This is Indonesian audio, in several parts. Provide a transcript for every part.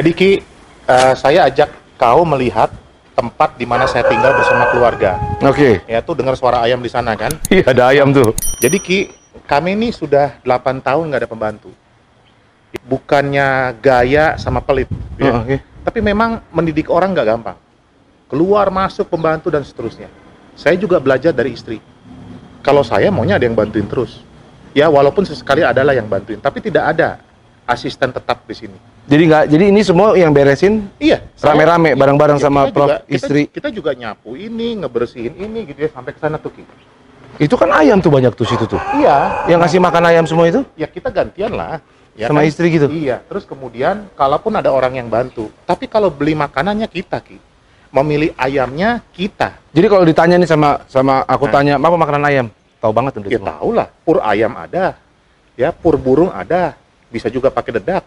Jadi Ki, eh, saya ajak kau melihat tempat di mana saya tinggal bersama keluarga. Oke. Ya tuh dengar suara ayam di sana kan? Iya ada ayam tuh. Jadi Ki, kami ini sudah 8 tahun nggak ada pembantu. Bukannya gaya sama pelit, ya. Oh, oke. tapi memang mendidik orang nggak gampang. Keluar masuk pembantu dan seterusnya. Saya juga belajar dari istri. Kalau saya maunya ada yang bantuin terus. Ya walaupun sesekali adalah yang bantuin, tapi tidak ada asisten tetap di sini. Jadi nggak, jadi ini semua yang beresin Iya, Rame-rame, bareng-bareng Iya, sama kita Prof. juga- kita- istri. Kita, juga nyapu ini, ngebersihin ini gitu ya sampai ke sana tuh Ki. itu kan ayam tuh banyak tuh situ tuh. Iya. Yang ngasih makan ayam semua itu? Ya kita gantian lah. Ya Sama istri gitu? Iya. Terus kemudian kalaupun ada orang yang bantu, tapi kalau beli makanannya kita Ki. Memilih ayamnya kita. Jadi kalau ditanya nih sama sama aku Nah. tanya, apa makanan ayam? Tahu banget tuh Ya tahu lah, pur ayam ada. Ya, pur burung ada. Bisa juga pakai dedak.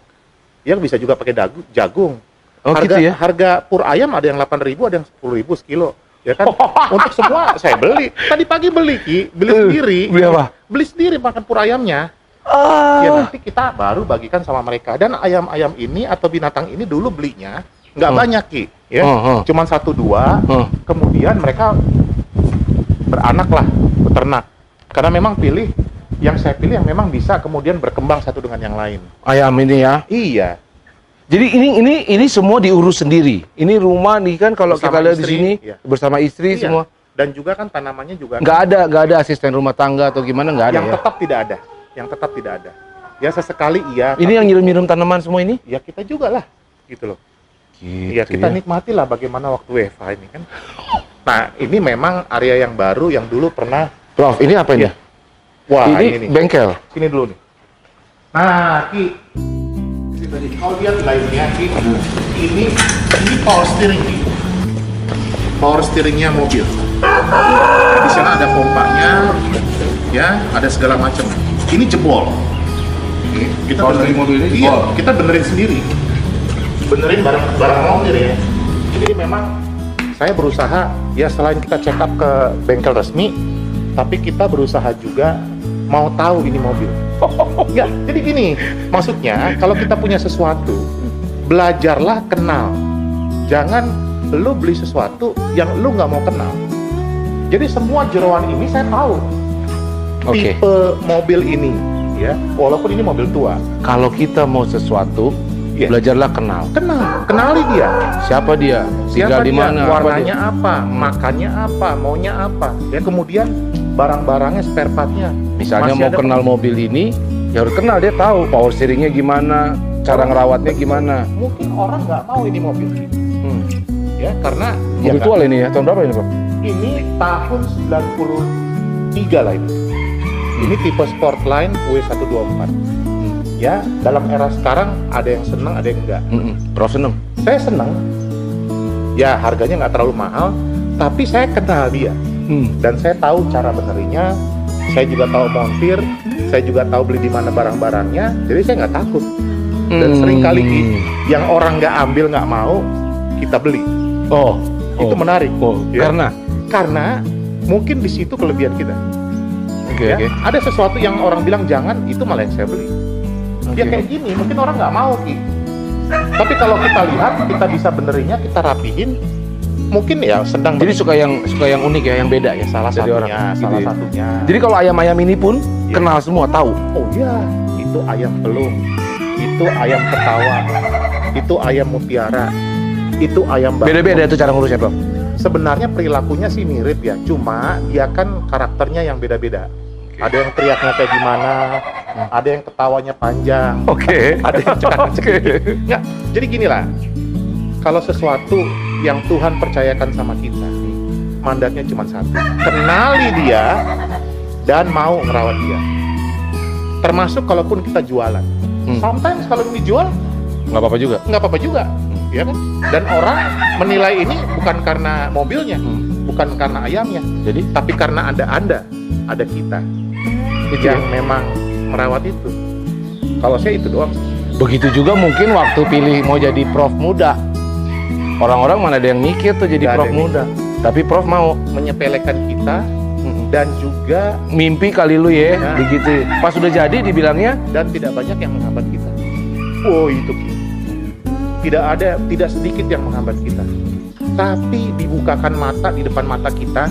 Ya bisa juga pakai dagu, jagung. Oh, harga, gitu ya? Harga pur ayam ada yang 8.000, ada yang 10.000 sekilo. Ya kan? Untuk semua saya beli. Tadi pagi beli, Ki. Beli Eh, sendiri. beli apa? Beli sendiri makan pur ayamnya. Ah. Ya nanti kita baru bagikan sama mereka. Dan ayam-ayam ini atau binatang ini dulu belinya nggak Hmm. banyak, Ki. Ya. Oh, oh. Cuman satu dua. Oh. Kemudian mereka beranak lah, beternak. Karena memang pilih yang saya pilih yang memang bisa kemudian berkembang satu dengan yang lain. Ayam ini ya. Iya. Jadi ini ini ini semua diurus sendiri. Ini rumah nih kan kalau Bersama kita lihat di istri, sini iya. bersama istri Iya. semua. Dan juga kan tanamannya juga Nggak ada nggak ada asisten rumah tangga atau gimana nggak ada yang ya. tetap tidak ada. Yang tetap tidak ada. Ya sesekali iya. Ini tapi yang nyiram-nyiram tanaman semua ini? ya kita juga lah gitu loh. Gitu Iya, kita nikmatilah bagaimana waktu WFH ini kan. Nah, ini memang area yang baru yang dulu pernah Prof, ini apa ini? Iya. Wah ini, ini, nih. bengkel. Sini dulu nih. Nah, Ki. Kau lihat lainnya, Ki. Ini ini power steering, Ki. Power steeringnya mobil. Di sana ada pompanya, ya, ada segala macam. Ini jebol. Oke, Kita Power steering mobil ini iya, jebol? kita benerin sendiri. Benerin barang barang montir ya. Jadi memang saya berusaha ya selain kita check up ke bengkel resmi, tapi kita berusaha juga mau tahu ini mobil. Ya, jadi gini, maksudnya kalau kita punya sesuatu, belajarlah kenal. Jangan lu beli sesuatu yang lu nggak mau kenal. Jadi semua jeroan ini saya tahu. Oke. Tipe mobil ini, ya, walaupun ini mobil tua. Kalau kita mau sesuatu, Iya. belajarlah kenal. Kenal, kenali dia. Siapa dia? Tinggal Siapa di dia? mana? apa Warnanya dia? apa? Makannya apa? Maunya apa? Ya kemudian barang-barangnya spare partnya. Misalnya Masih mau kenal mobil ini, ya harus kenal dia tahu power steeringnya gimana, cara ngerawatnya gimana. Mungkin orang nggak tahu ini mobil, Hmm. ya karena Mobil ya, tua lah ini ya. Tahun berapa ini, Prof? ini tahun 93 lah ini. Ini tipe Sportline W124. Ya, dalam era sekarang ada yang senang, ada yang enggak. Mm-mm. Prof seneng. Saya senang. Ya, harganya nggak terlalu mahal, tapi saya kenal dia. Hmm. dan saya tahu cara benerinya saya juga tahu montir saya juga tahu beli di mana barang-barangnya jadi saya nggak takut dan Hmm. sering kali yang orang nggak ambil nggak mau kita beli Oh, itu oh. menarik Oh, Ya. karena karena mungkin di situ kelebihan kita oke ya. oke. ada sesuatu yang orang bilang jangan itu malah yang saya beli ya Oke. kayak gini mungkin orang nggak mau Ki tapi kalau kita lihat kita bisa benerinnya kita rapihin mungkin ya sedang Jadi suka yang suka yang unik ya, yang beda ya salah dari satunya orang. Gitu salah ya. satunya Jadi kalau ayam-ayam ini pun Iya. kenal semua, tahu. Oh iya, itu ayam pelung, itu ayam ketawa, itu ayam mutiara, itu ayam batu. Beda-beda itu cara ngurusnya, Prof. Sebenarnya perilakunya sih mirip ya, cuma dia kan karakternya yang beda-beda. Ada yang teriaknya kayak gimana, ada yang ketawanya panjang, Oke. ada yang cekak Oke. Nggak, jadi gini lah. Kalau sesuatu yang Tuhan percayakan sama kita, mandatnya cuma satu. Kenali dia dan mau ngerawat dia. Termasuk kalaupun kita jualan. Hmm. Sometimes kalau dijual Nggak apa-apa juga. nggak apa-apa juga, ya kan? Dan orang menilai ini bukan karena mobilnya, Hmm. bukan karena ayamnya, Jadi tapi karena ada anda, ada kita itu yang ya. memang merawat itu. Kalau saya itu doang. Begitu juga mungkin waktu pilih mau jadi prof muda. Orang-orang mana ada yang mikir tuh jadi ada prof muda. Tapi prof mau menyepelekan kita dan juga mimpi kali lu ya, Nah. begitu. Pas sudah jadi dibilangnya dan tidak banyak yang menghambat kita. Oh itu tidak ada tidak sedikit yang menghambat kita. Tapi dibukakan mata di depan mata kita.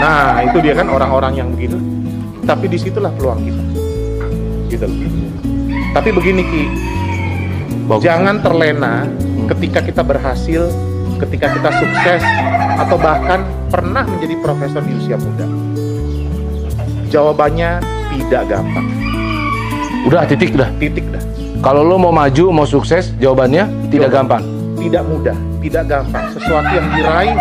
Nah itu dia kan orang-orang yang begitu. Tapi di situlah peluang kita. Gitu. Tapi begini Ki, bagus. jangan terlena ketika kita berhasil, ketika kita sukses, atau bahkan pernah menjadi profesor di usia muda. Jawabannya tidak gampang. Udah titik dah. Titik dah. Kalau lu mau maju, mau sukses, jawabannya tidak Jawaban. gampang. tidak mudah, tidak gampang. Sesuatu yang diraih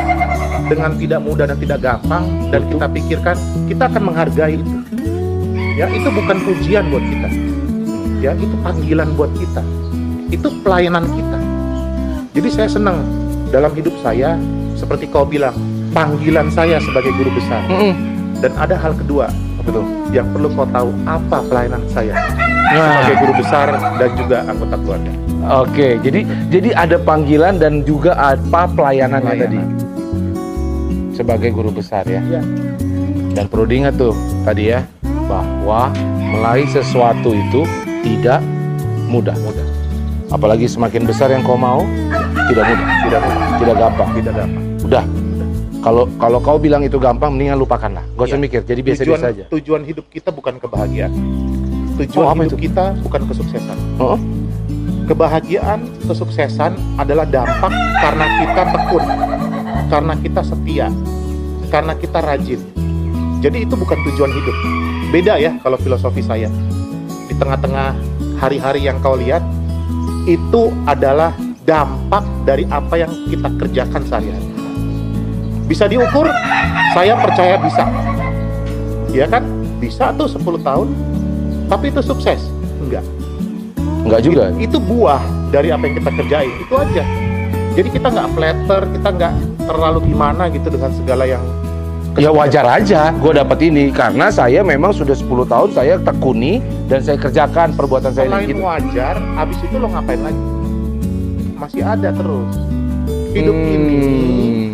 dengan tidak mudah dan tidak gampang dan kita pikirkan kita akan menghargai itu. Ya, itu bukan pujian buat kita. Ya, itu panggilan buat kita. Itu pelayanan kita. Jadi saya senang dalam hidup saya seperti kau bilang, panggilan saya sebagai guru besar. Mm-mm. Dan ada hal kedua Betul. yang perlu kau tahu apa pelayanan saya Nah, sebagai guru besar dan juga anggota keluarga. oke. Jadi jadi ada panggilan dan juga apa pelayanannya tadi Pelayanan. sebagai guru besar ya. Ya. Dan perlu diingat tuh tadi ya bahwa meraih sesuatu itu tidak mudah. Mudah, Apalagi semakin besar yang kau mau, tidak mudah, tidak mudah, tidak gampang. tidak gampang. Udah. Kalau kalau kau bilang itu gampang, mendingan lupakanlah. Gak usah Iya. mikir. Jadi biasa-biasa aja. tujuan hidup kita bukan kebahagiaan. Tujuan Oh, hidup itu? kita bukan kesuksesan. Oh, Kebahagiaan, kesuksesan adalah dampak karena kita tekun, karena kita setia, karena kita rajin. Jadi itu bukan tujuan hidup. Beda ya kalau filosofi saya. Di tengah-tengah hari-hari yang kau lihat, itu adalah dampak dari apa yang kita kerjakan sehari-hari. Bisa diukur? Saya percaya bisa. Ya kan? Bisa tuh 10 tahun. Tapi itu sukses? Enggak. enggak juga. It- itu buah dari apa yang kita kerjain. Itu aja. Jadi kita nggak flatter, kita nggak terlalu gimana gitu dengan segala yang Ya wajar aja gue dapat ini karena saya memang sudah 10 tahun saya tekuni dan saya kerjakan perbuatan saya selain gitu. wajar. Abis itu lo ngapain lagi? Masih ada terus. Hidup ini Hmm.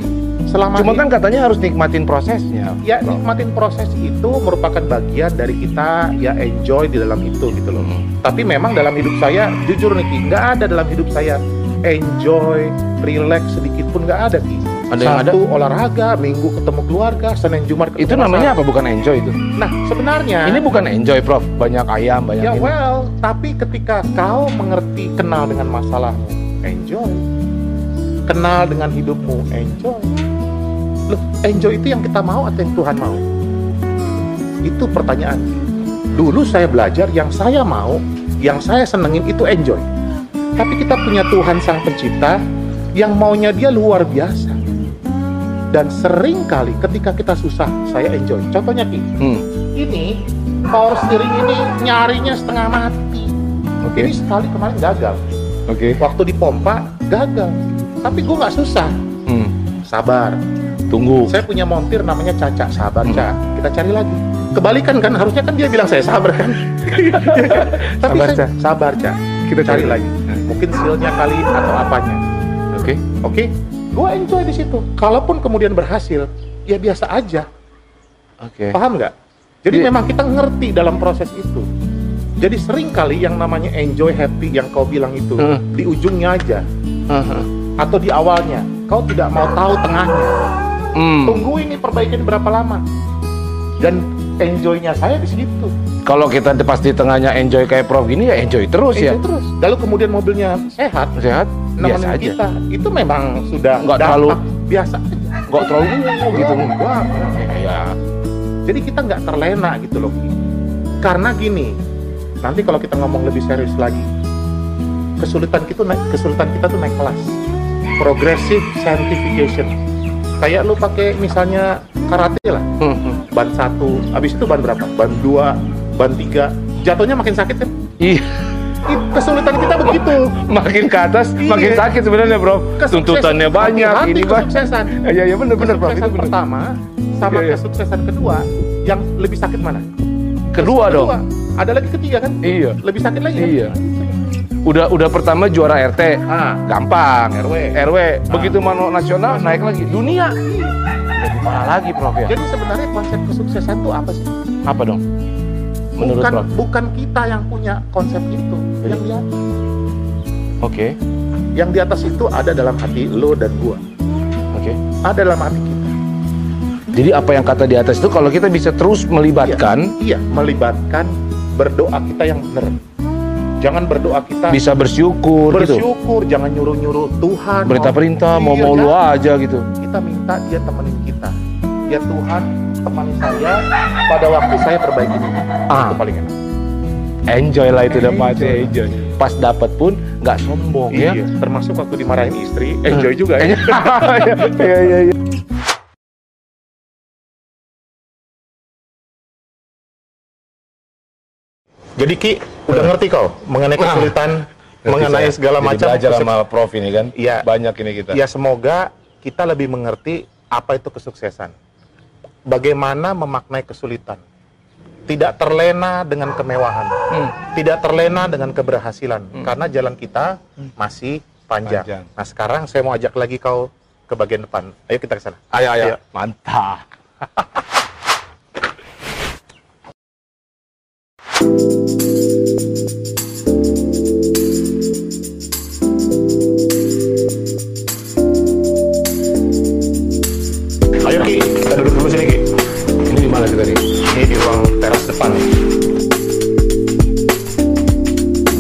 selama Cuma ini- kan katanya harus nikmatin prosesnya. ya nikmatin proses itu merupakan bagian dari kita ya enjoy di dalam itu gitu loh. Hmm. Tapi memang dalam hidup saya jujur nih Ki, nggak ada dalam hidup saya enjoy, relax sedikit pun nggak ada Ki. Ada yang ada? Olahraga, Minggu ketemu keluarga, Senin Jumat ketemu Itu namanya apa? Bukan enjoy itu. Nah sebenarnya Ini bukan enjoy, Prof. Banyak ayam, banyak ya ini. well, tapi ketika kau mengerti kenal dengan masalahmu, enjoy. Kenal dengan hidupmu, enjoy. Loh, enjoy itu yang kita mau atau yang Tuhan mau? Itu pertanyaan. Dulu saya belajar yang saya mau, yang saya senengin itu enjoy. Tapi kita punya Tuhan Sang Pencipta yang maunya dia luar biasa. Dan sering kali ketika kita susah, saya enjoy. Contohnya Ki, Hmm. ini power steering ini nyarinya setengah mati. Oke. Ini sekali kemarin gagal. Oke. Waktu dipompa gagal. Tapi gue nggak susah. Hmm. Sabar. Tunggu. Saya punya montir namanya Caca. Sabar, Hmm. Ca. Kita cari lagi. Kebalikan kan harusnya kan dia bilang saya sabar kan. Tapi Sabar, saya Ca. sabar, Ca. Kita cari lagi. Mungkin sealnya kali atau apanya. Oke. Oke. Gue enjoy di situ. Kalaupun kemudian berhasil, ya biasa aja. Oke. Paham nggak? Jadi Iya. memang kita ngerti dalam proses itu. Jadi sering kali yang namanya enjoy happy yang kau bilang itu Hmm. di ujungnya aja Aha. atau di awalnya. Kau tidak mau tahu tengahnya. Hmm. Tunggu ini perbaikin berapa lama. Dan enjoynya saya di situ. Kalau kita pas di tengahnya enjoy kayak Prof gini ya enjoy terus Enjoy ya. terus. Lalu kemudian mobilnya sehat, Sehat, biasa aja. kita. Itu memang sudah Nggak terlalu- biasa aja. Nggak terlalu uh, gitu. Enggak. Ya. Jadi kita nggak terlena gitu loh. Karena gini, nanti kalau kita ngomong lebih serius lagi, kesulitan kita naik, kesulitan kita tuh naik kelas. Progressive scientification. Kayak lu pakai misalnya karate lah, Hmm, ban satu, habis itu ban berapa? Ban dua, ban tiga, jatuhnya makin sakit kan? Iya, Kesulitan kita begitu. makin ke atas Iya. makin sakit sebenarnya bro. Kesukses- Tuntutannya banyak, hati-hati ini kesuksesan. Iya iya benar benar bro. Kesuksesan pertama sama Iya, iya. kesuksesan kedua, yang lebih sakit mana? Kedua dong. Ada lagi ketiga kan? Iya. Lebih sakit lagi kan? Iya. Udah udah pertama juara RT, Ah, gampang. RW. RW. Begitu mano nasional naik lagi. Dunia. Lebih parah lagi prof ya. Jadi sebenarnya konsep kesuksesan itu apa sih? Apa dong? Menurut bukan prof? bukan kita yang punya konsep itu. Iya. Yang di atas. Oke Yang di atas itu ada dalam hati lo dan gua. oke. Ada dalam hati kita. Jadi apa yang kata di atas itu kalau kita bisa terus melibatkan Iya, melibatkan berdoa kita yang benar. Jangan berdoa kita bisa bersyukur, gitu. bersyukur, jangan nyuruh-nyuruh Tuhan. Berita mau- perintah mau Iya, mau lu aja gitu. kita minta dia temenin kita. Ya Tuhan, temani saya pada waktu saya perbaiki ini. Ah. Itu paling enak. Enjoy lah itu dapatnya Enjoy. enjoy. Pas dapat pun nggak sombong ya. Iya, termasuk waktu dimarahin istri, enjoy juga ya. Iya iya iya. Jadi Ki, udah ngerti kau mengenai Nah, kesulitan, mengenai Saya segala jadi macam. belajar sama Prof ini kan. Iya. Banyak ini kita. Ya semoga kita lebih mengerti apa itu kesuksesan. Bagaimana memaknai kesulitan. Tidak terlena dengan kemewahan. Hmm. Tidak terlena dengan keberhasilan. Karena jalan kita masih panjang. Panjang. Nah sekarang saya mau ajak lagi kau ke bagian depan. Ayo kita ke sana. Ayo ayo. Iya. Mantap.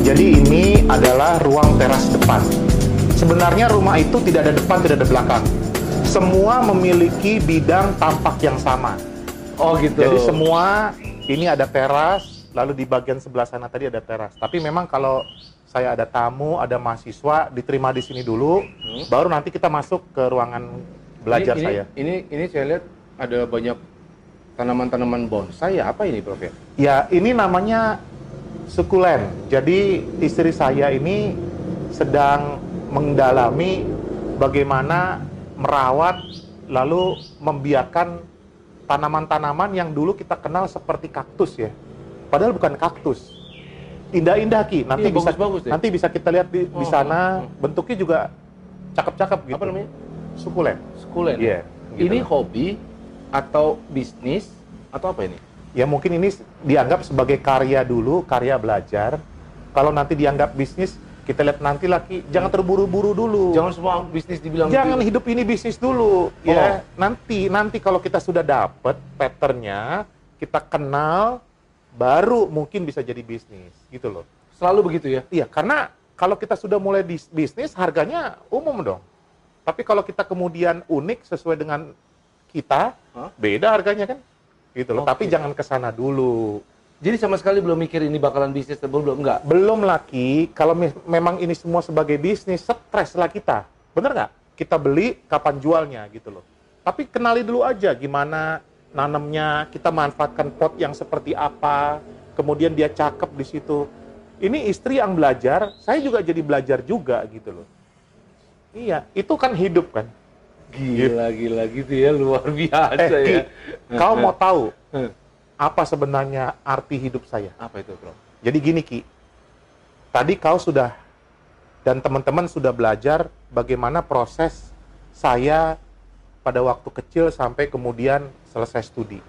Jadi ini adalah ruang teras depan. Sebenarnya rumah itu tidak ada depan, tidak ada belakang. Semua memiliki bidang tampak yang sama. Oh gitu. Jadi semua ini ada teras, lalu di bagian sebelah sana tadi ada teras. Tapi memang kalau saya ada tamu, ada mahasiswa, diterima di sini dulu, baru nanti kita masuk ke ruangan belajar ini, saya. Ini ini saya lihat ada banyak tanaman-tanaman bonsai ya. Apa ini Prof ya? Ya, ini namanya sukulen. Jadi istri saya ini sedang mendalami bagaimana merawat lalu membiarkan tanaman-tanaman yang dulu kita kenal seperti kaktus ya. Padahal bukan kaktus. Indah-indah Ki. Nanti Iya, bisa deh. nanti bisa kita lihat di, di Oh, sana. oh, oh. Bentuknya juga cakep-cakep gitu. Apa namanya? Sukulen. Sekulen. Iya. gitu. Ini hobi atau bisnis atau apa ini? Ya mungkin ini dianggap sebagai karya dulu, karya belajar. Kalau nanti dianggap bisnis, kita lihat nanti lagi. Jangan terburu-buru dulu. Jangan semua bisnis dibilang Jangan hidup ini bisnis dulu, Oh. ya. Nanti, nanti kalau kita sudah dapat patternnya, kita kenal, baru mungkin bisa jadi bisnis, gitu loh. selalu begitu ya. Iya, karena kalau kita sudah mulai bisnis, harganya umum dong. Tapi kalau kita kemudian unik sesuai dengan kita, Hah? beda harganya kan, gitu loh. Oke. Tapi jangan ke sana dulu. Jadi sama sekali belum mikir ini bakalan bisnis atau belum enggak. Belum lagi kalau me- memang ini semua sebagai bisnis, stres lah kita. Bener nggak? Kita beli, kapan jualnya gitu loh. Tapi kenali dulu aja gimana nanamnya, kita manfaatkan pot yang seperti apa, kemudian dia cakep di situ. Ini istri yang belajar, saya juga jadi belajar juga gitu loh. Iya, itu kan hidup kan. Gila gila gitu ya luar biasa Eh, Ki, ya. kau mau tahu Eh, apa sebenarnya arti hidup saya? Apa itu, Bro? Jadi gini Ki, tadi kau sudah dan teman-teman sudah belajar bagaimana proses saya pada waktu kecil sampai kemudian selesai studi.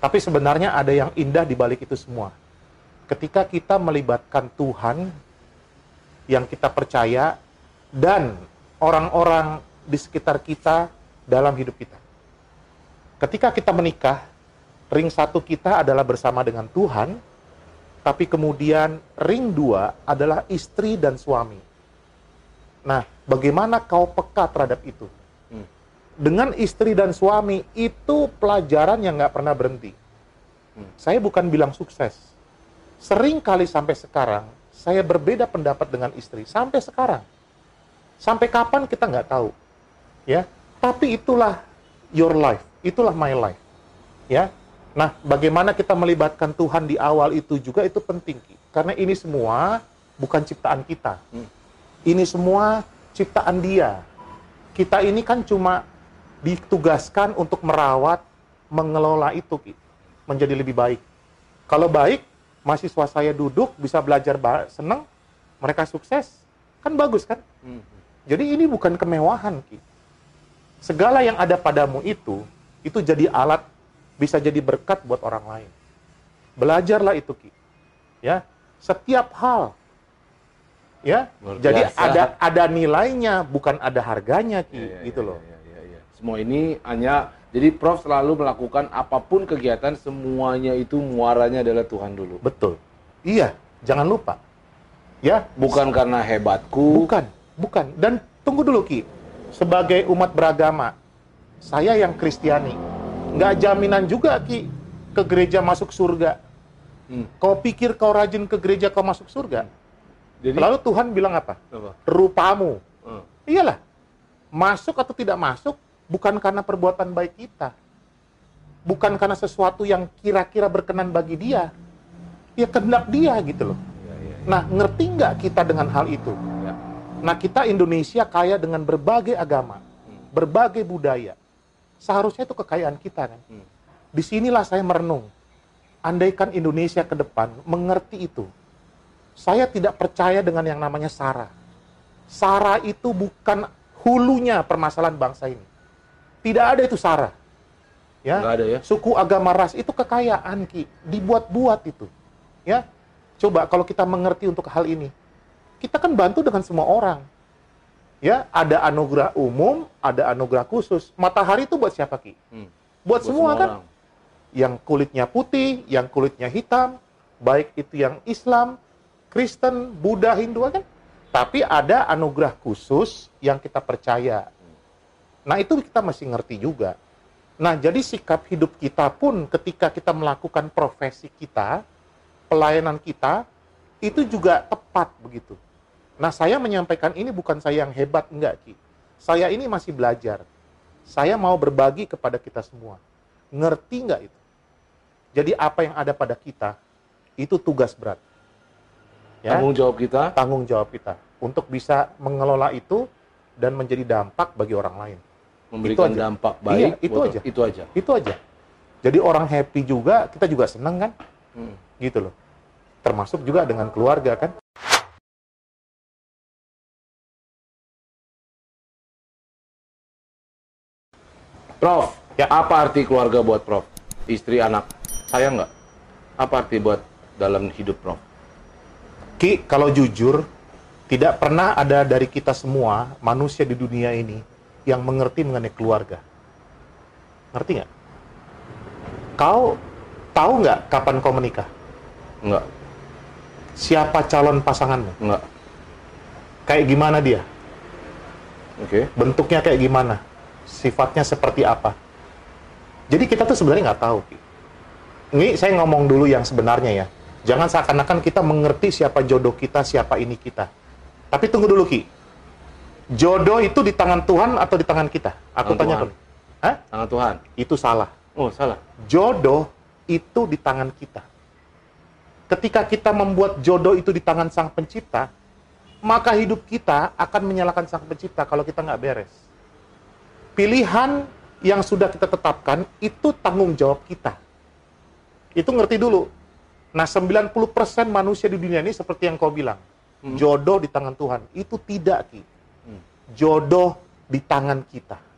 Tapi sebenarnya ada yang indah di balik itu semua. Ketika kita melibatkan Tuhan yang kita percaya dan orang-orang di sekitar kita dalam hidup kita. Ketika kita menikah, ring satu kita adalah bersama dengan Tuhan, tapi kemudian ring dua adalah istri dan suami. Nah, bagaimana kau peka terhadap itu? Hmm. Dengan istri dan suami itu pelajaran yang nggak pernah berhenti. Hmm. Saya bukan bilang sukses. Sering kali sampai sekarang, saya berbeda pendapat dengan istri. Sampai sekarang. Sampai kapan kita nggak tahu. Ya, tapi itulah your life. Itulah my life. Ya, Nah, bagaimana kita melibatkan Tuhan di awal itu juga itu penting, Ki. Karena ini semua bukan ciptaan kita. Hmm. Ini semua ciptaan Dia. Kita ini kan cuma ditugaskan untuk merawat, mengelola itu, Ki. Menjadi lebih baik. Kalau baik, mahasiswa saya duduk, bisa belajar senang, mereka sukses, kan bagus kan? Hmm. Jadi ini bukan kemewahan, Ki. Segala yang ada padamu itu, itu jadi alat bisa jadi berkat buat orang lain. Belajarlah itu, Ki. Ya, setiap hal. Ya, jadi ada ada nilainya, bukan ada harganya, Ki, Iya, iya, gitu iya, loh. iya, iya, iya. Semua ini hanya jadi Prof selalu melakukan apa pun kegiatan semuanya itu muaranya adalah Tuhan dulu. Betul. Iya, jangan lupa. Ya, Bukan karena hebatku. bukan, bukan. Dan tunggu dulu, Ki. Sebagai umat beragama, saya yang Kristiani, nggak jaminan juga, Ki, ke gereja masuk surga. Hmm. Kau pikir kau rajin ke gereja kau masuk surga? Jadi Lalu Tuhan bilang apa? apa? Rupamu. Hmm. Iyalah. Masuk atau tidak masuk bukan karena perbuatan baik kita. Bukan karena sesuatu yang kira-kira berkenan bagi dia. Ya kehendak dia gitu loh. Iya, iya, Nah, ngerti nggak kita dengan hal itu? Nah, kita Indonesia kaya dengan berbagai agama, berbagai budaya. Seharusnya itu kekayaan kita kan. Hmm. Di sinilah saya merenung. Andaikan Indonesia ke depan mengerti itu, saya tidak percaya dengan yang namanya SARA. SARA itu bukan hulunya permasalahan bangsa ini. Tidak ada itu SARA. Ya, Nggak ada ya? suku agama ras itu kekayaan ki, dibuat-buat itu. Ya, coba kalau kita mengerti untuk hal ini, kita kan bantu dengan semua orang. Ya, ada anugerah umum, ada anugerah khusus. Matahari itu buat siapa ki? Hmm. Buat, semua, kan? orang. Yang kulitnya putih, yang kulitnya hitam, baik itu yang Islam, Kristen, Buddha, Hindu kan? Tapi ada anugerah khusus yang kita percaya. Nah, itu kita masih ngerti juga. Nah, jadi sikap hidup kita pun ketika kita melakukan profesi kita, pelayanan kita, itu juga tepat begitu. Nah, saya menyampaikan ini bukan saya yang hebat, enggak, Ki. Saya ini masih belajar. Saya mau berbagi kepada kita semua. Ngerti nggak itu? Jadi apa yang ada pada kita, itu tugas berat. Ya? Tanggung jawab kita. tanggung jawab kita untuk bisa mengelola itu dan menjadi dampak bagi orang lain. memberikan aja. dampak Iya, baik itu buat- aja. itu aja Itu aja. Jadi orang happy juga, kita juga senang kan? Hmm. Gitu loh. Termasuk juga dengan keluarga kan? Prof Ya. apa arti keluarga buat Prof istri anak saya nggak apa arti buat dalam hidup Prof Ki, kalau jujur, tidak pernah ada dari kita semua manusia di dunia ini yang mengerti mengenai keluarga. Ngerti nggak? Kau tahu nggak kapan kau menikah? nggak Siapa calon pasanganmu? nggak Kayak gimana dia? oke bentuknya kayak gimana, sifatnya seperti apa. Jadi kita tuh sebenarnya nggak tahu. Ini saya ngomong dulu yang sebenarnya ya. Jangan seakan-akan kita mengerti siapa jodoh kita, siapa ini kita. Tapi tunggu dulu Ki. Jodoh itu di tangan Tuhan atau di tangan kita? Aku Tangan tanya Tuhan. dulu. Hah? tangan Tuhan Itu salah. oh salah Jodoh itu di tangan kita. Ketika kita membuat jodoh itu di tangan Sang Pencipta, maka hidup kita akan menyalahkan Sang Pencipta kalau kita nggak beres. Pilihan yang sudah kita tetapkan itu tanggung jawab kita. Itu ngerti dulu. Nah, 90% manusia di dunia ini seperti yang kau bilang. Jodoh di tangan Tuhan. Itu tidak, Ki. Jodoh di tangan kita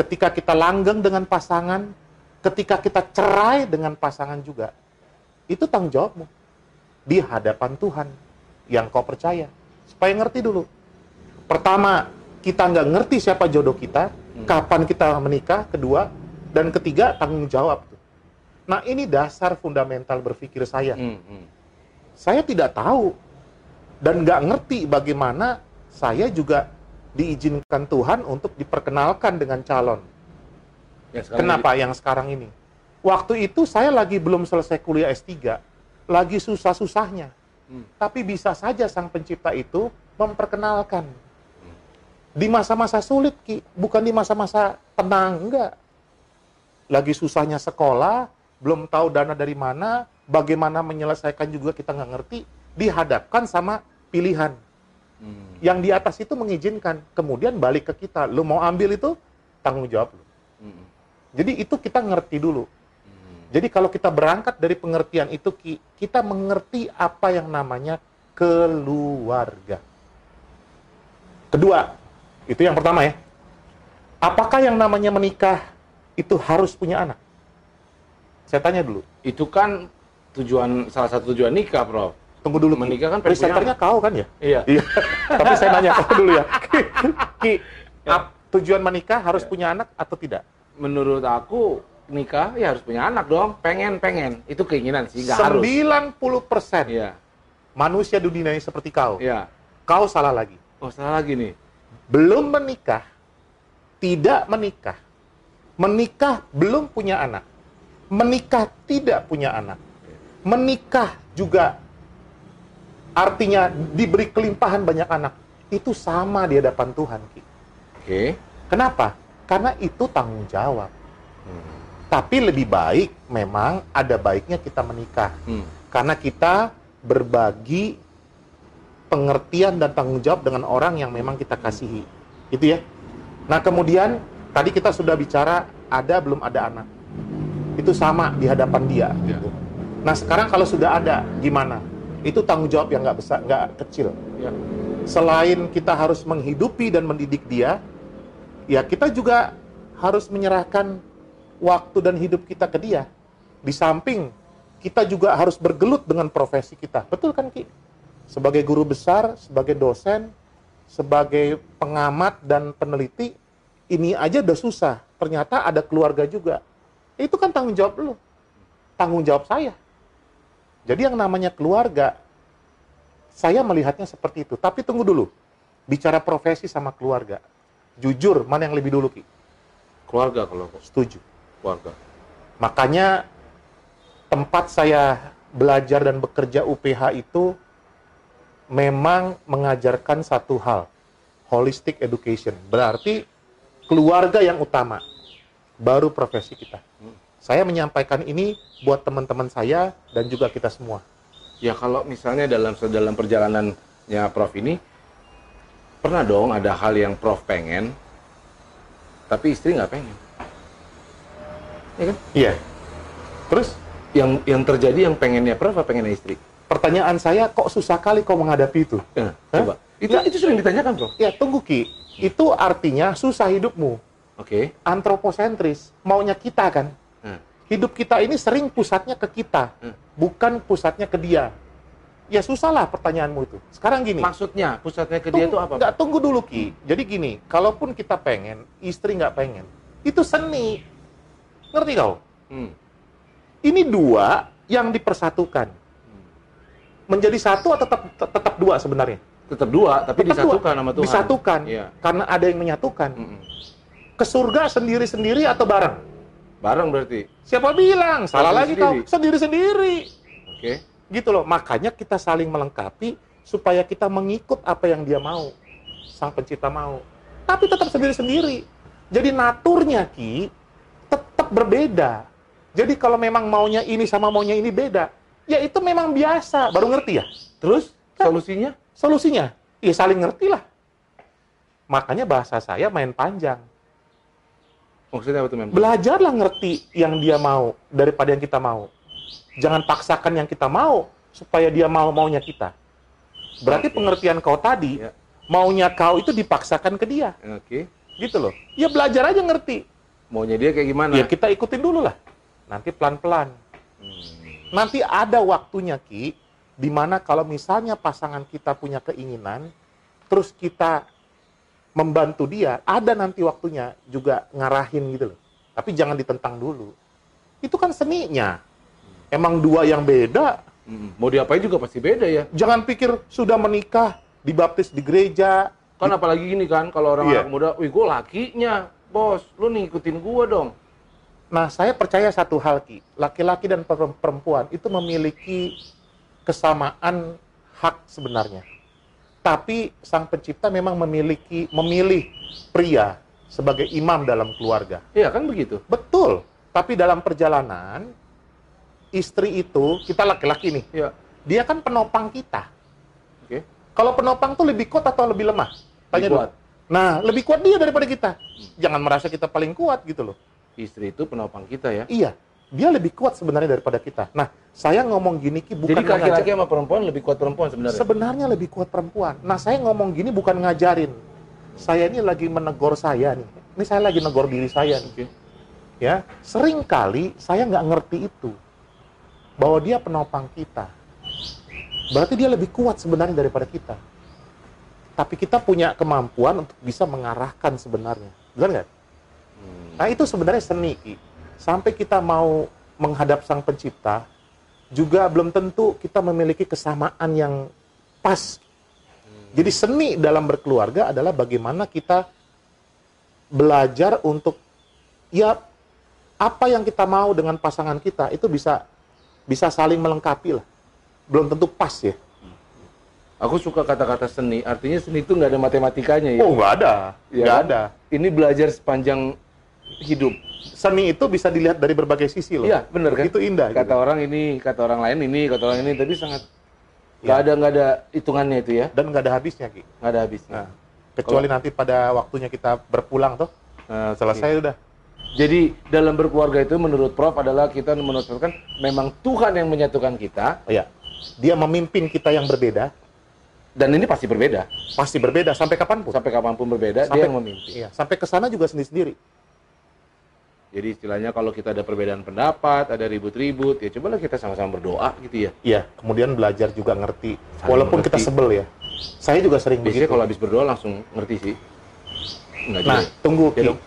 ketika kita langgeng dengan pasangan, ketika kita cerai dengan pasangan juga, itu tanggung jawabmu di hadapan Tuhan yang kau percaya. Supaya ngerti dulu. Pertama, kita nggak ngerti siapa jodoh kita, kapan kita menikah, kedua, dan ketiga tanggung jawab. Nah ini dasar fundamental berpikir saya Hmm, hmm. saya tidak tahu dan nggak ngerti bagaimana saya juga diizinkan Tuhan untuk diperkenalkan dengan calon. Yang sekarang Kenapa yang sekarang ini? Waktu itu saya lagi belum selesai kuliah S3, lagi susah-susahnya. Tapi bisa saja sang pencipta itu memperkenalkan. Di masa-masa sulit, Ki. Bukan di masa-masa tenang, enggak. Lagi susahnya sekolah, belum tahu dana dari mana, bagaimana menyelesaikan juga kita nggak ngerti, dihadapkan sama pilihan. Yang di atas itu mengizinkan, kemudian balik ke kita. Lu mau ambil itu, tanggung jawab lu. Jadi itu kita ngerti dulu. Jadi kalau kita berangkat dari pengertian itu, Ki, kita mengerti apa yang namanya keluarga. Kedua, itu yang pertama ya. Apakah yang namanya menikah itu harus punya anak? Saya tanya dulu. Itu kan tujuan salah satu tujuan nikah, Prof. Tunggu dulu. Menikah kan Presenternya kau kan ya? Iya. Iya. Tapi saya nanya kau dulu ya. Ki, Ki, ap- tujuan menikah harus punya anak atau tidak? Menurut aku nikah ya harus punya anak dong. Pengen pengen. Itu keinginan sih, nggak harus. 90% Iya. manusia di dunia ini seperti kau. Iya. Kau salah lagi. Oh, salah lagi nih. Belum menikah, tidak menikah. Menikah belum punya anak. Menikah tidak punya anak. Menikah juga artinya diberi kelimpahan banyak anak. Itu sama di hadapan Tuhan, Ki. Oke. Kenapa? Karena itu tanggung jawab. Tapi lebih baik memang ada baiknya kita menikah. Hmm. Karena kita berbagi pengertian dan tanggung jawab dengan orang yang memang kita kasihi. Gitu ya. Nah, kemudian tadi kita sudah bicara ada belum ada anak. Itu sama di hadapan dia Ya. gitu. Nah, sekarang kalau sudah ada gimana? Itu tanggung jawab yang nggak besar, nggak kecil. Ya. Selain kita harus menghidupi dan mendidik dia, ya kita juga harus menyerahkan waktu dan hidup kita ke dia. Di samping kita juga harus bergelut dengan profesi kita. Betul kan, Ki? Sebagai guru besar, sebagai dosen, sebagai pengamat dan peneliti, ini aja udah susah. Ternyata ada keluarga juga. Itu kan tanggung jawab lu. Tanggung jawab saya. Jadi yang namanya keluarga, saya melihatnya seperti itu. Tapi tunggu dulu. Bicara profesi sama keluarga. Jujur, mana yang lebih dulu, Ki? Keluarga kalau Setuju. keluarga. Makanya tempat saya belajar dan bekerja UPH itu memang mengajarkan satu hal, holistic education. Berarti keluarga yang utama, baru profesi kita. Saya menyampaikan ini buat teman-teman saya dan juga kita semua. Ya kalau misalnya dalam dalam perjalanannya Prof ini pernah dong ada hal yang Prof pengen tapi istri nggak pengen. Ya kan? Iya. Terus Yang yang terjadi yang pengennya Prof apa pengennya istri? Pertanyaan saya kok susah kali kau menghadapi itu? Ya, coba. Itu itu sering ditanyakan Prof. Ya tunggu Ki, itu artinya susah hidupmu, Oke. antroposentris, maunya kita kan. Nah, Hidup kita ini sering pusatnya ke kita, Hmm. bukan pusatnya ke dia. Ya susah lah pertanyaanmu itu. Sekarang gini, maksudnya pusatnya ke dia itu apa? Nggak, tunggu dulu Ki. Jadi gini, kalaupun kita pengen, istri nggak pengen, itu seni. Ngerti kau? Hmm. Ini dua yang dipersatukan. Menjadi satu atau tetap tetap dua sebenarnya? Tetap dua tapi Tetap dua. disatukan sama Tuhan. Disatukan. Iya. Karena ada yang menyatukan. Mm-mm. Ke surga sendiri-sendiri atau bareng? Bareng berarti. Siapa bilang? Salah lagi kau. Sendiri-sendiri. Sendiri-sendiri. Oke. Gitu loh. Makanya kita saling melengkapi supaya kita mengikut apa yang dia mau. Sang pencipta mau. Tapi tetap sendiri-sendiri. Jadi naturnya Ki tetap berbeda. Jadi kalau memang maunya ini sama maunya ini beda, ya itu memang biasa. Baru ngerti ya? Terus solusinya? Solusinya? Ya saling ngerti lah. Makanya bahasa saya main panjang. Maksudnya apa tuh memang? Belajarlah ngerti yang dia mau daripada yang kita mau. Jangan paksakan yang kita mau supaya dia mau maunya kita. Berarti Oke. pengertian kau tadi, Ya. maunya kau itu dipaksakan ke dia. Oke. Gitu loh. Ya belajar aja ngerti. Maunya dia kayak gimana? Ya kita ikutin dulu lah. Nanti pelan-pelan. Hmm. Nanti ada waktunya Ki, di mana kalau misalnya pasangan kita punya keinginan, terus kita membantu dia, ada nanti waktunya juga ngarahin gitu loh. Tapi jangan ditentang dulu. Itu kan seninya. Emang dua yang beda. Hmm. Mau diapain juga pasti beda ya. Jangan pikir sudah menikah, dibaptis di gereja. Kan apalagi gini kan, kalau orang Iya. anak muda, wih gue lakinya, bos, lu nih ikutin gua dong. Nah, saya percaya satu hal Ki, laki-laki dan per- perempuan itu memiliki kesamaan hak sebenarnya. Tapi sang pencipta memang memiliki memilih pria sebagai imam dalam keluarga. Iya kan begitu. Betul. Tapi dalam perjalanan istri itu kita laki-laki nih, Iya. dia kan penopang kita. Oke. Kalau penopang tuh lebih kuat atau lebih lemah? Tanya Lebih dulu. kuat. Nah, lebih kuat dia daripada kita. Jangan merasa kita paling kuat gitu loh. Istri itu penopang kita ya. Iya, dia lebih kuat sebenarnya daripada kita. Nah, saya ngomong gini Ki bukan Jadi laki-laki sama perempuan lebih kuat perempuan sebenarnya. sebenarnya lebih kuat perempuan. Nah, saya ngomong gini bukan ngajarin. Saya ini lagi menegur saya nih. Ini saya lagi negor diri saya nih. Oke. Ya, sering kali saya nggak ngerti itu bahwa dia penopang kita. Berarti dia lebih kuat sebenarnya daripada kita. Tapi kita punya kemampuan untuk bisa mengarahkan sebenarnya. Benar nggak? Nah itu sebenarnya seni, Ki. Sampai kita mau menghadap sang pencipta, juga belum tentu kita memiliki kesamaan yang pas. Jadi seni dalam berkeluarga adalah bagaimana kita belajar untuk ya apa yang kita mau dengan pasangan kita itu bisa bisa saling melengkapi lah. Belum tentu pas ya. Aku suka kata-kata seni. Artinya seni itu nggak ada matematikanya ya. Oh nggak ada, Iya nggak kan? ada. Ini belajar sepanjang hidup. Seni itu bisa dilihat dari berbagai sisi loh. Iya, benar kan? Itu indah. Kata gitu. orang ini, kata orang lain ini, kata orang ini, tapi sangat Iya. nggak ada nggak ada hitungannya itu ya, Dan nggak ada habisnya, Ki. nggak ada habisnya. Nah, kecuali nanti pada waktunya kita berpulang tuh Nah, selesai udah. Jadi dalam berkeluarga itu menurut Prof adalah kita menuturkan memang Tuhan yang menyatukan kita Oh, ya. Dia memimpin kita yang berbeda, dan ini pasti berbeda. pasti berbeda sampai kapan pun. Sampai kapan pun berbeda, Sampai- dia yang memimpin. Iya, sampai ke sana juga sendiri-sendiri. Jadi istilahnya kalau kita ada perbedaan pendapat, ada ribut-ribut, ya cobalah kita sama-sama berdoa gitu ya. Iya, kemudian belajar juga ngerti. Saling Walaupun mengerti. kita sebel ya. Saya juga sering Biasanya begitu. kalau habis berdoa langsung ngerti sih. Enggak Nah, juga. tunggu Ya Ki. dong.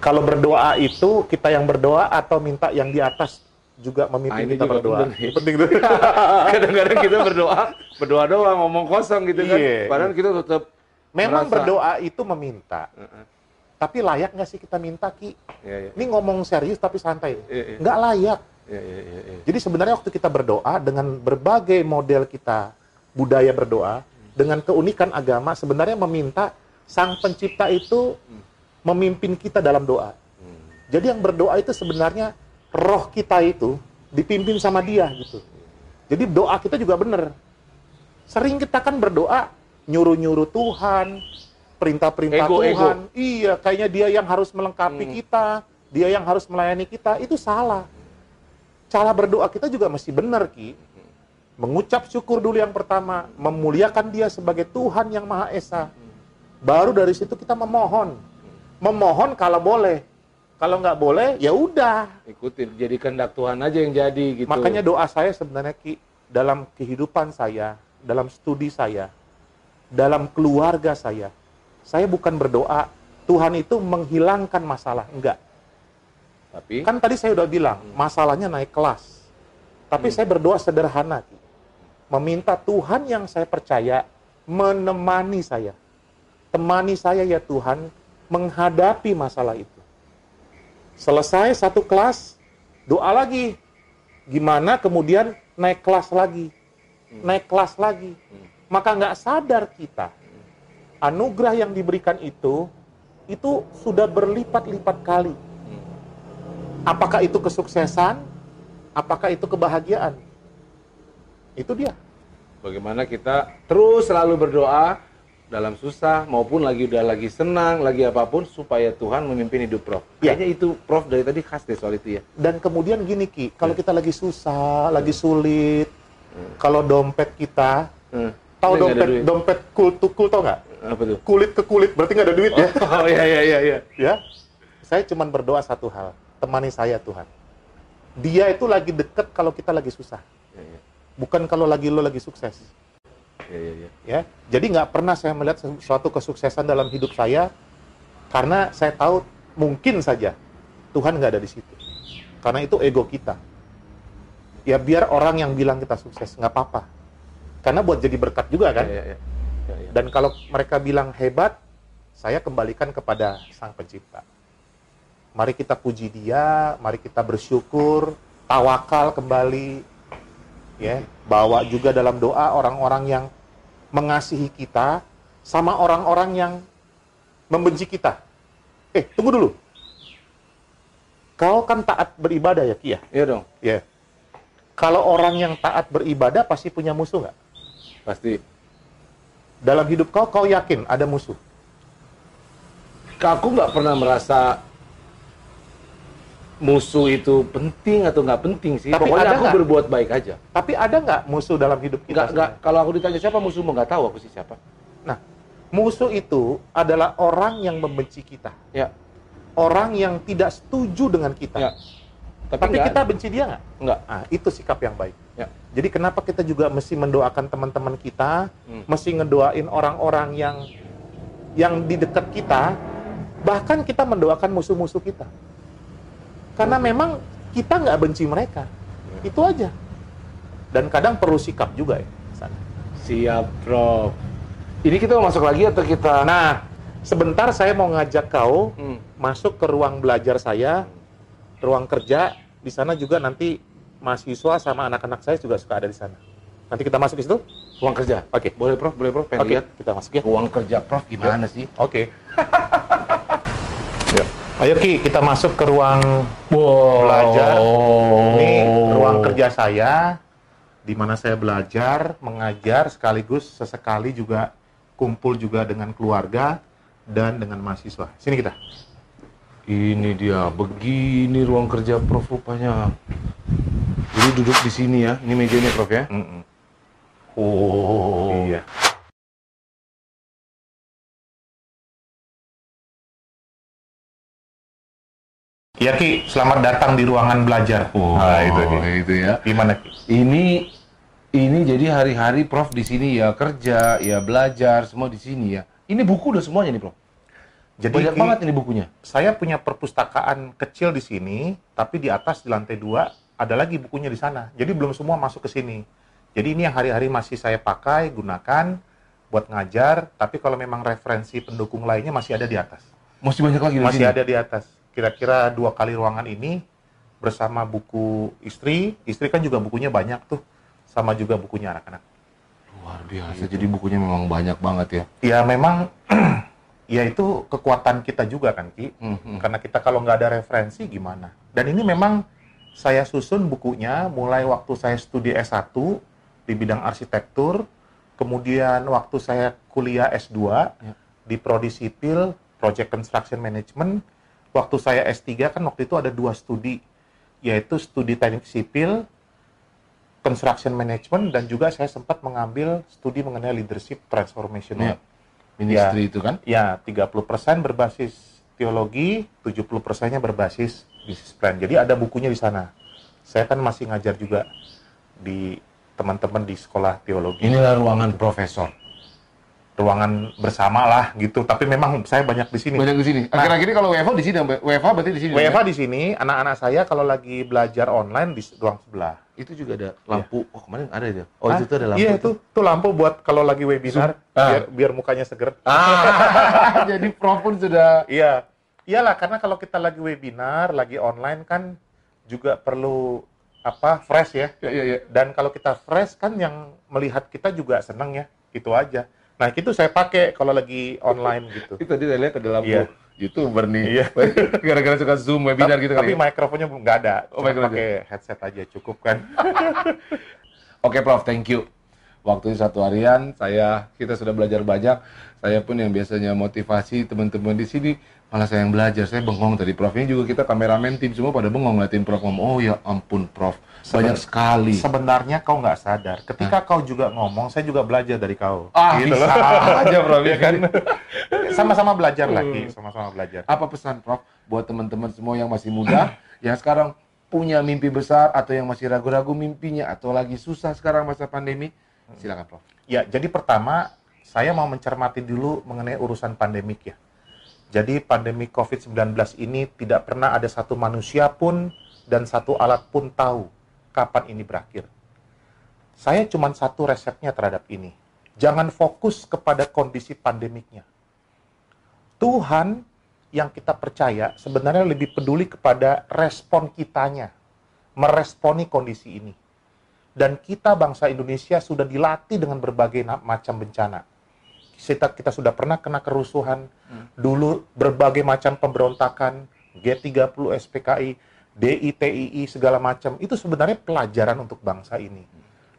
Kalau berdoa itu kita yang berdoa atau minta yang di atas juga Ah, memimpin ini kita juga berdoa. bener nih. Penting tuh. Kadang-kadang kita berdoa, berdoa doang, ngomong kosong gitu kan. Iya, Padahal kita tetap Memang merasa- berdoa itu meminta. Heeh. Tapi layak nggak sih kita minta, Ki? Iya, iya. Ini ngomong serius tapi santai. Iya, iya. Nggak layak. Iya, iya, iya, iya. Jadi sebenarnya waktu kita berdoa dengan berbagai model kita budaya berdoa dengan keunikan agama sebenarnya meminta sang pencipta itu memimpin kita dalam doa. Hmm. Jadi yang berdoa itu sebenarnya roh kita itu dipimpin sama dia gitu. Jadi doa kita juga benar. Sering kita kan berdoa nyuruh-nyuruh Tuhan, perintah-perintah Ego, Tuhan. Iya, kayaknya dia yang harus melengkapi Hmm. kita, dia yang harus melayani kita. Itu salah. Cara berdoa kita juga mesti benar, Ki. Mengucap syukur dulu yang pertama, memuliakan dia sebagai Tuhan yang Maha Esa. Baru dari situ kita memohon. Memohon kalau boleh. Kalau nggak boleh, ya udah. Ikutin, jadi kehendak Tuhan aja yang jadi gitu. Makanya doa saya sebenarnya Ki, dalam kehidupan saya, dalam studi saya, dalam keluarga saya, saya bukan berdoa Tuhan itu menghilangkan masalah, enggak. tapi Kan tadi saya udah bilang, masalahnya naik kelas. Tapi saya berdoa sederhana. Meminta Tuhan yang saya percaya menemani saya. Temani saya ya Tuhan menghadapi masalah itu. Selesai satu kelas, doa lagi. Gimana kemudian naik kelas lagi. Naik kelas lagi. Maka nggak sadar kita. Anugerah yang diberikan itu, itu sudah berlipat-lipat kali. Apakah itu kesuksesan? Apakah itu kebahagiaan? Itu dia. bagaimana kita terus selalu berdoa dalam susah maupun lagi udah lagi senang, lagi apa pun supaya Tuhan memimpin hidup Prof. Kayaknya itu Prof dari tadi khas deh soal itu ya. Dan kemudian gini Ki, kalau kita lagi susah, lagi sulit, kalau dompet kita, Hmm. tahu dompet dompet cool to cool tau nggak? Apa tuh? Kulit ke kulit berarti nggak ada duit ya? Oh iya iya iya iya. ya. Saya cuman berdoa satu hal, temani saya Tuhan. Dia itu lagi deket kalau kita lagi susah, Iya iya. bukan kalau lagi lo lagi sukses. Iya iya iya. ya jadi nggak pernah saya melihat suatu kesuksesan dalam hidup saya karena saya tahu mungkin saja Tuhan nggak ada di situ karena itu ego kita ya biar orang yang bilang kita sukses nggak apa-apa karena buat jadi berkat juga kan Iya iya. Iya. dan kalau mereka bilang hebat saya kembalikan kepada sang pencipta mari kita puji dia mari kita bersyukur tawakal kembali ya, bawa juga dalam doa orang-orang yang mengasihi kita sama orang-orang yang membenci kita. Eh, tunggu dulu. Kau kan taat beribadah ya, Kia? Iya dong, Ya. Kalau orang yang taat beribadah pasti punya musuh nggak? pasti. Dalam hidup kau, kau yakin ada musuh? Aku nggak pernah merasa musuh itu penting atau nggak penting sih. Tapi Pokoknya ada aku nggak? berbuat baik aja. Tapi ada nggak musuh dalam hidup kita? Nggak? Kalau aku ditanya siapa musuhmu nggak tahu aku sih siapa. Nah, musuh itu adalah orang yang membenci kita. Ya, Orang yang tidak setuju dengan kita. ya. Tapi, nggak kita ada. benci dia nggak? nggak. Nah, itu sikap yang baik. Ya. Jadi kenapa kita juga mesti mendoakan teman-teman kita, Hmm. mesti ngedoain orang-orang yang yang di dekat kita, bahkan kita mendoakan musuh-musuh kita. Karena memang kita nggak benci mereka, itu aja. Dan kadang perlu sikap juga ya. sana. Siap, Prof. Ini kita mau masuk lagi atau kita? Nah, sebentar saya mau ngajak kau Hmm. masuk ke ruang belajar saya, ruang kerja. Di sana juga nanti mahasiswa sama anak-anak saya juga suka ada di sana. Nanti kita masuk di situ? Ruang kerja. Oke. Boleh, Prof? Boleh, Prof? Pengen Oke, lihat. kita masuk ya. Ruang kerja Prof gimana sih? Oke. Ya. Ayo Ki, kita masuk ke ruang Wow. Belajar. ini ruang kerja saya di mana saya belajar, mengajar sekaligus sesekali juga kumpul juga dengan keluarga dan dengan mahasiswa. Sini kita. Ini dia, begini ruang kerja Prof rupanya. Jadi duduk di sini ya. Ini mejanya Prof ya. Mm-mm. Oh. Iya. Iya Ki, selamat datang di ruangan belajar. Oh, Nah, itu Ki. itu ya. Gimana Ki? Ini ini jadi hari-hari Prof di sini ya kerja, ya belajar, semua di sini ya. Ini buku udah semuanya nih Prof. Jadi Banyak Ki, banget ini bukunya. saya punya perpustakaan kecil di sini, tapi di atas di lantai dua ada lagi bukunya di sana. Jadi belum semua masuk ke sini. Jadi ini yang hari-hari masih saya pakai, gunakan buat ngajar. Tapi kalau memang referensi pendukung lainnya masih ada di atas. Masih banyak lagi di Masih sini. ada di atas. Kira-kira dua kali ruangan ini bersama buku istri. Istri kan juga bukunya banyak tuh, sama juga bukunya anak-anak. Luar biasa. Jadi bukunya memang banyak banget ya. Ya memang, ya itu kekuatan kita juga kan Ki. Hmm, hmm. Karena kita kalau nggak ada referensi gimana? Dan ini memang saya susun bukunya mulai waktu saya studi S1 di bidang arsitektur, kemudian waktu saya kuliah S2 Ya. di Prodi Sipil, Project Construction Management, waktu saya S3 kan waktu itu ada dua studi, yaitu studi teknik sipil, construction management, dan juga saya sempat mengambil studi mengenai leadership transformation. Ya. Ministry itu kan. Ya, 30% berbasis teologi, 70 persennya berbasis business plan. Jadi ada bukunya di sana. Saya kan masih ngajar juga di teman-teman di sekolah teologi. Inilah ruangan profesor. Ruangan bersama lah gitu. Tapi memang saya banyak di sini. Banyak di sini. Nah. Akhir-akhir ini kalau WFH di sini, WFH berarti di sini. WFH ya? di sini, anak-anak saya kalau lagi belajar online di ruang sebelah. itu juga ada lampu. Oh kemarin ada itu. Oh Hah? itu tuh ada lampu. Iya itu, tuh lampu buat kalau lagi webinar. Ah. biar biar mukanya seger. Ah, jadi Prof pun sudah. Iya, iyalah karena kalau kita lagi webinar, lagi online kan juga perlu apa fresh ya. Ya, ya, ya. Dan kalau kita fresh kan yang melihat kita juga seneng ya, itu aja. Nah itu saya pakai kalau lagi online gitu. Itu tadi saya lihat ada lampu Iya. youtuber nih. Iya. Gara-gara suka zoom webinar tapi, gitu tapi kali. ya. mikrofonnya belum nggak ada, Oh, pakai headset aja cukup kan. Oke Prof, thank you. Waktu satu harian saya kita sudah belajar banyak. Saya pun yang biasanya motivasi teman-teman di sini malah saya yang belajar. Saya bengong tadi Prof. Ini juga kita kameramen tim semua pada bengong ngeliatin Prof ngomong. Oh ya ampun Prof, banyak Seben- sekali. Sebenarnya kau nggak sadar, ketika kau juga ngomong, saya juga belajar dari kau. Ah Gitu bisa loh. aja Prof ya kan. Sama-sama belajar lagi, sama-sama belajar. Apa pesan Prof buat teman-teman semua yang masih muda, yang sekarang punya mimpi besar atau yang masih ragu-ragu mimpinya atau lagi susah sekarang masa pandemi? Silakan Prof. Ya, jadi pertama saya mau mencermati dulu mengenai urusan pandemik ya. Jadi pandemi COVID-19 ini tidak pernah ada satu manusia pun dan satu alat pun tahu kapan ini berakhir. Saya cuma satu resepnya terhadap ini. Jangan fokus kepada kondisi pandemiknya. Tuhan yang kita percaya sebenarnya lebih peduli kepada respon kitanya, meresponi kondisi ini. dan kita bangsa Indonesia sudah dilatih dengan berbagai macam bencana. Kita, kita sudah pernah kena kerusuhan, dulu berbagai macam pemberontakan, G30, SPKI, DITII, segala macam. Itu sebenarnya pelajaran untuk bangsa ini.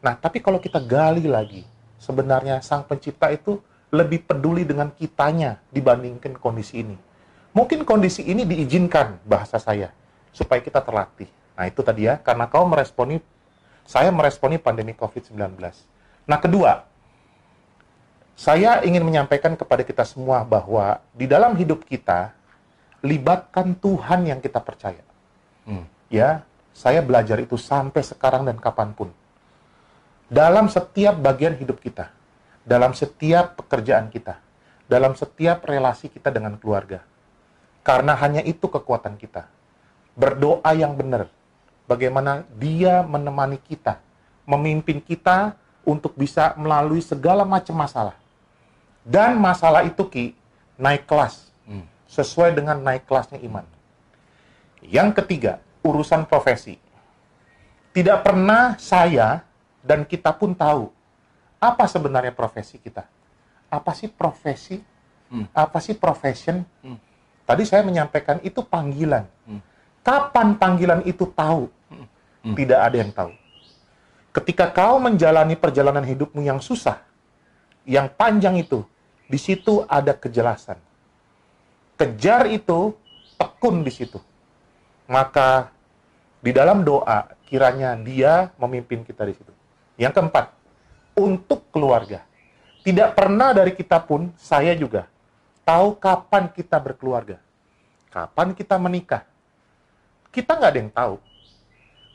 Nah, tapi kalau kita gali lagi, sebenarnya sang pencipta itu lebih peduli dengan kitanya dibandingkan kondisi ini. Mungkin kondisi ini diizinkan bahasa saya supaya kita terlatih. Nah, itu tadi ya, karena kau meresponi saya meresponi pandemi COVID-19. Nah, kedua, saya ingin menyampaikan kepada kita semua bahwa di dalam hidup kita libatkan Tuhan yang kita percaya. Hmm. Ya, saya belajar itu sampai sekarang dan kapan pun. Dalam setiap bagian hidup kita, dalam setiap pekerjaan kita, dalam setiap relasi kita dengan keluarga. Karena hanya itu kekuatan kita. Berdoa yang benar. Bagaimana dia menemani kita, memimpin kita untuk bisa melalui segala macam masalah. Dan masalah itu Ki naik kelas Hmm. sesuai dengan naik kelasnya iman. Yang ketiga, urusan profesi. Tidak pernah saya dan kita pun tahu apa sebenarnya profesi kita. Apa sih profesi? Hmm. Apa sih profession? Hmm. Tadi saya menyampaikan itu panggilan. Hmm. Kapan panggilan itu tahu? Hmm. Tidak ada yang tahu. Ketika kau menjalani perjalanan hidupmu yang susah, yang panjang itu, di situ ada kejelasan. Kejar itu, tekun di situ. Maka di dalam doa kiranya dia memimpin kita di situ. Yang keempat, untuk keluarga. Tidak pernah dari kita pun, saya juga, tahu kapan kita berkeluarga. Kapan kita menikah. Kita nggak ada yang tahu.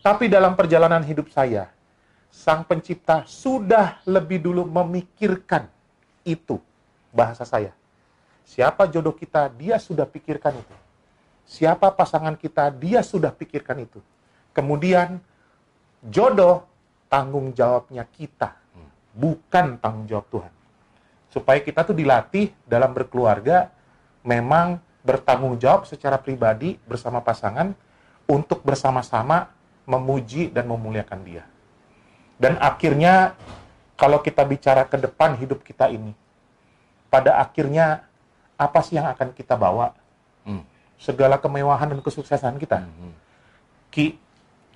Tapi dalam perjalanan hidup saya, Sang Pencipta sudah lebih dulu memikirkan itu. Bahasa saya. Siapa jodoh kita, dia sudah pikirkan itu. Siapa pasangan kita, dia sudah pikirkan itu. Kemudian, jodoh tanggung jawabnya kita, bukan tanggung jawab Tuhan. Supaya kita tuh dilatih dalam berkeluarga, memang bertanggung jawab secara pribadi bersama pasangan untuk bersama-sama memuji dan memuliakan dia. Dan akhirnya, kalau kita bicara ke depan hidup kita ini, pada akhirnya apa sih yang akan kita bawa? Hmm. Segala kemewahan dan kesuksesan kita. Hmm. Ki,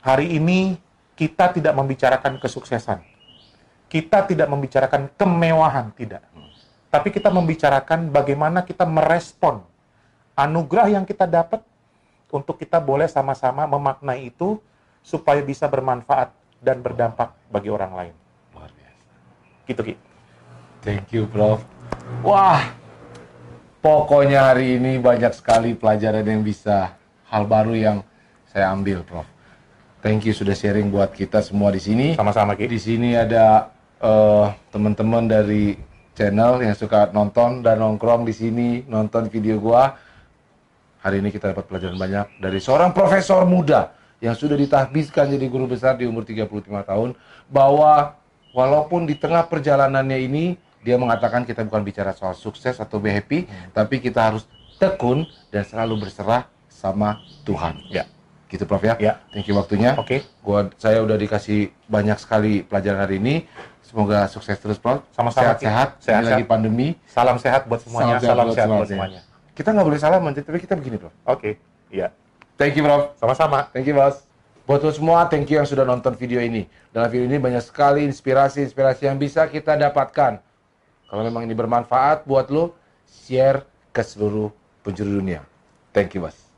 hari ini kita tidak membicarakan kesuksesan. Kita tidak membicarakan kemewahan, tidak. Tapi kita membicarakan bagaimana kita merespon anugerah yang kita dapat untuk kita boleh sama-sama memaknai itu supaya bisa bermanfaat dan berdampak bagi orang lain. Luar biasa. Gitu, Ki. Thank you, Prof. Wah, pokoknya hari ini banyak sekali pelajaran yang bisa, hal baru yang saya ambil, Prof. Thank you sudah sharing buat kita semua di sini. Sama-sama, Ki. Di sini ada eh, teman-teman dari channel yang suka nonton dan nongkrong di sini, nonton video gua. Hari ini kita dapat pelajaran banyak dari seorang profesor muda yang sudah ditahbiskan jadi guru besar di umur 35 tahun bahwa walaupun di tengah perjalanannya ini dia mengatakan kita bukan bicara soal sukses atau be happy, tapi kita harus tekun dan selalu berserah sama Tuhan. Ya. Gitu Prof ya. Ya. Thank you waktunya. Oke. Gua saya udah dikasih banyak sekali pelajaran hari ini. Semoga sukses terus, Prof. Sama-sama, Ki. Sehat-sehat. Ini Sehat-sehat. lagi pandemi. Salam sehat buat semuanya. Salam, sehat buat semuanya. Kita nggak boleh salaman, tapi kita begini, Prof. Oke. Iya. Thank you, Prof. Sama-sama. Thank you, Bos. Buat lo semua, thank you yang sudah nonton video ini. Dalam video ini banyak sekali inspirasi-inspirasi yang bisa kita dapatkan. Kalau memang ini bermanfaat buat lo, share ke seluruh penjuru dunia. Thank you, Bos.